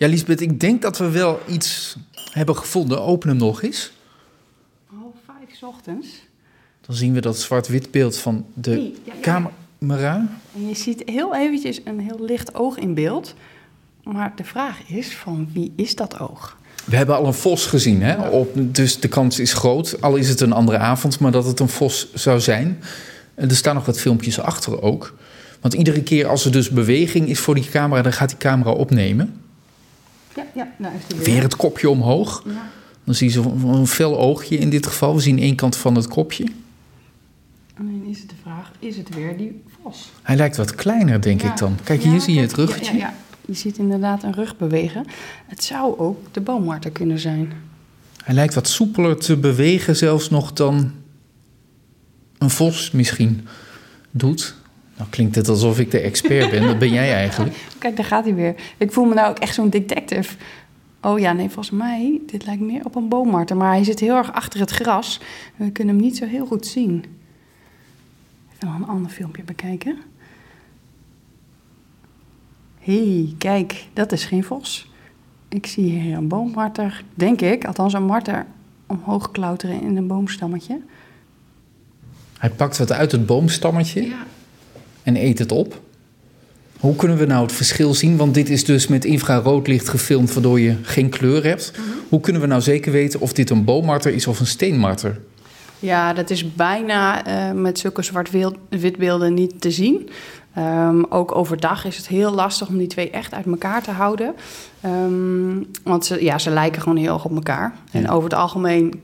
Ja, Lisbeth, ik denk dat we wel iets hebben gevonden. Open hem nog eens. Half vijf 's ochtends. Dan zien we dat zwart-wit beeld van de Nee, ja, ja. camera. En je ziet heel eventjes een heel licht oog in beeld. Maar de vraag is van wie is dat oog? We hebben al een vos gezien, hè? Op, dus de kans is groot, al is het een andere avond, maar dat het een vos zou zijn. En er staan nog wat filmpjes achter ook. Want iedere keer als er dus beweging is voor die camera, dan gaat die camera opnemen. Ja, ja, nou is die weer. Weer het kopje omhoog. Ja. Dan zie je zo'n een fel oogje in dit geval. We zien één kant van het kopje. En dan is het de vraag, is het weer die vos? Hij lijkt wat kleiner, denk Ja. ik dan. Kijk, hier zie je het ruggetje. Ja. Je ziet inderdaad een rug bewegen. Het zou ook de boommarter kunnen zijn. Hij lijkt wat soepeler te bewegen zelfs nog dan een vos misschien doet. Nou klinkt het alsof ik de expert ben. Dat ben jij eigenlijk. Kijk, daar gaat hij weer. Ik voel me nou ook echt zo'n detective. Oh ja, nee, volgens mij, dit lijkt meer op een boommarter. Maar hij zit heel erg achter het gras. We kunnen hem niet zo heel goed zien. Even nog een ander filmpje bekijken. Hé, hey, kijk, dat is geen vos. Ik zie hier een boommarter, denk ik. Althans, een marter omhoog klauteren in een boomstammetje. Hij pakt wat uit het boomstammetje Ja. En eet het op. Hoe kunnen we nou het verschil zien? Want dit is dus met infraroodlicht gefilmd, waardoor je geen kleur hebt. Hoe kunnen we nou zeker weten of dit een boommarter is of een steenmarter? Ja, dat is bijna eh, met zulke zwart-wit beelden niet te zien. Ehm, ook overdag is het heel lastig om die twee echt uit elkaar te houden. Ehm, want ze, ja, ze lijken gewoon heel erg op elkaar. En over het algemeen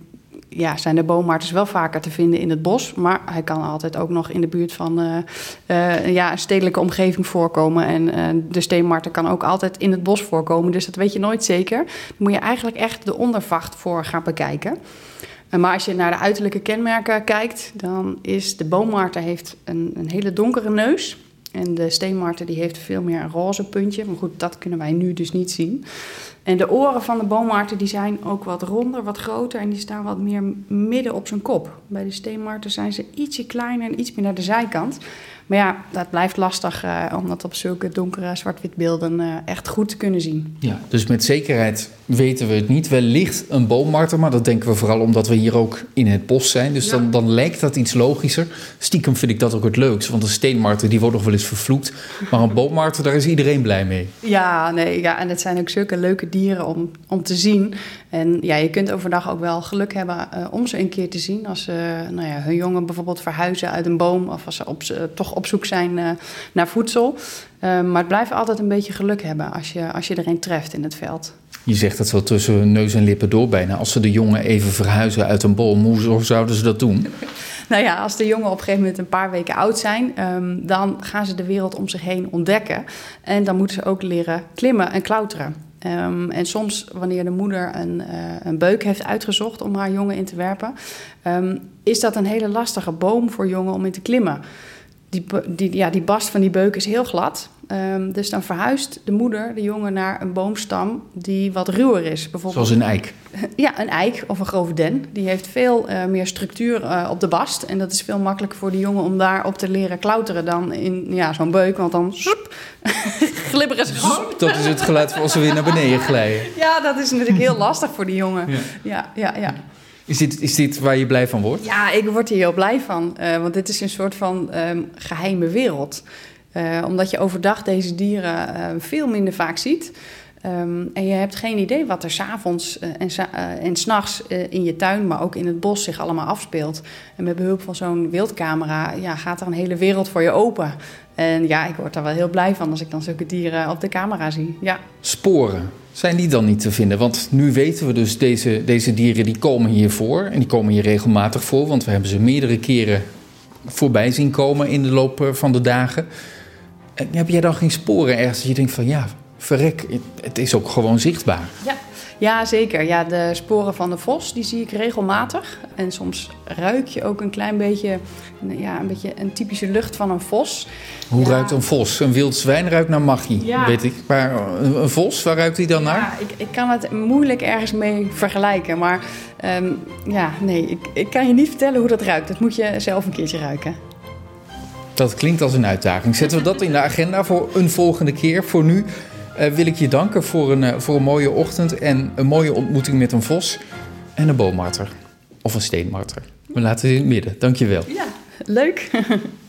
ja, zijn de boommarters wel vaker te vinden in het bos. Maar hij kan altijd ook nog in de buurt van eh, eh, ja, een stedelijke omgeving voorkomen. En eh, de steenmarter kan ook altijd in het bos voorkomen. Dus dat weet je nooit zeker. Dan moet je eigenlijk echt de ondervacht voor gaan bekijken. Maar als je naar de uiterlijke kenmerken kijkt, dan is de boommarter heeft een, een hele donkere neus. En de steenmarter die heeft veel meer een roze puntje. Maar goed, dat kunnen wij nu dus niet zien. En de oren van de boommarter die zijn ook wat ronder, wat groter. En die staan wat meer midden op zijn kop. Bij de steenmarter zijn ze ietsje kleiner en iets meer naar de zijkant. Maar ja, dat blijft lastig eh, om dat op zulke donkere zwart-wit beelden eh, echt goed te kunnen zien. Ja. Dus met zekerheid weten we het niet. Wellicht een boommarter, maar dat denken we vooral omdat we hier ook in het bos zijn. Dus dan, dan lijkt dat iets logischer. Stiekem vind ik dat ook het leukst, want een steenmarter die wordt nog wel eens vervloekt. Maar een boommarter, daar is iedereen blij mee. Ja, nee, ja, en het zijn ook zulke leuke dieren om, om te zien. En ja, je kunt overdag ook wel geluk hebben eh, om ze een keer te zien. Als ze nou ja, hun jongen bijvoorbeeld verhuizen uit een boom... of als ze op, ze- toch op zoek zijn eh, naar voedsel. Eh, maar het blijft altijd een beetje geluk hebben als je, als je er een treft in het veld. Je zegt dat wel tussen neus en lippen door bijna. Als ze de jongen even verhuizen uit een boom, hoe zouden ze dat doen? Nou ja, als de jongen op een gegeven moment een paar weken oud zijn, ehm, dan gaan ze de wereld om zich heen ontdekken. En dan moeten ze ook leren klimmen en klauteren. Ehm, en soms, wanneer de moeder een, eh, een beuk heeft uitgezocht om haar jongen in te werpen, ehm, is dat een hele lastige boom voor jongen om in te klimmen. Die, die, ja, die bast van die beuk is heel glad. Ehm, dus dan verhuist de moeder de jongen naar een boomstam die wat ruwer is. Bijvoorbeeld Zoals een eik. ja, een eik of een grove den. Die heeft veel eh, meer structuur eh, op de bast. En dat is veel makkelijker voor de jongen om daarop te leren klauteren dan in ja, zo'n beuk. Want dan zoep, glibberen ze gewoon. Dat is het geluid als ze weer naar beneden glijden. Ja, dat is natuurlijk heel lastig voor die jongen. Ja. Ja, ja, ja. Is dit, is dit waar je blij van wordt? Ja, ik word hier heel blij van. eh, want dit is een soort van ehm, geheime wereld. Eh, omdat je overdag deze dieren eh, veel minder vaak ziet. Ehm, en je hebt geen idee wat er s'avonds uh, en, en s'nachts in je tuin, maar ook in het bos zich allemaal afspeelt. En met behulp van zo'n wildcamera ja, gaat er een hele wereld voor je open. En ja, ik word daar wel heel blij van als ik dan zulke dieren op de camera zie. Ja. Sporen, zijn die dan niet te vinden? Want nu weten we dus, deze, deze dieren die komen hier voor. En die komen hier regelmatig voor, want we hebben ze meerdere keren voorbij zien komen in de loop van de dagen. En heb jij dan geen sporen ergens dat je denkt van ja, verrek, het is ook gewoon zichtbaar? Ja. Ja, zeker. Ja, de sporen van de vos die zie ik regelmatig. En soms ruik je ook een klein beetje, ja, een beetje een typische lucht van een vos. Hoe ja. ruikt een vos? Een wild zwijn ruikt naar magie, Ja. weet ik. Maar een, een vos, waar ruikt hij dan naar? Ja, ik, ik kan het moeilijk ergens mee vergelijken. Maar um, ja, nee, ik, ik kan je niet vertellen hoe dat ruikt. Dat moet je zelf een keertje ruiken. Dat klinkt als een uitdaging. Zetten we dat in de agenda voor een volgende keer. Voor nu uh, wil ik je danken voor een, uh, voor een mooie ochtend en een mooie ontmoeting met een vos en een boommarter. Of een steenmarter. We laten het in het midden. Dankjewel. Ja, leuk.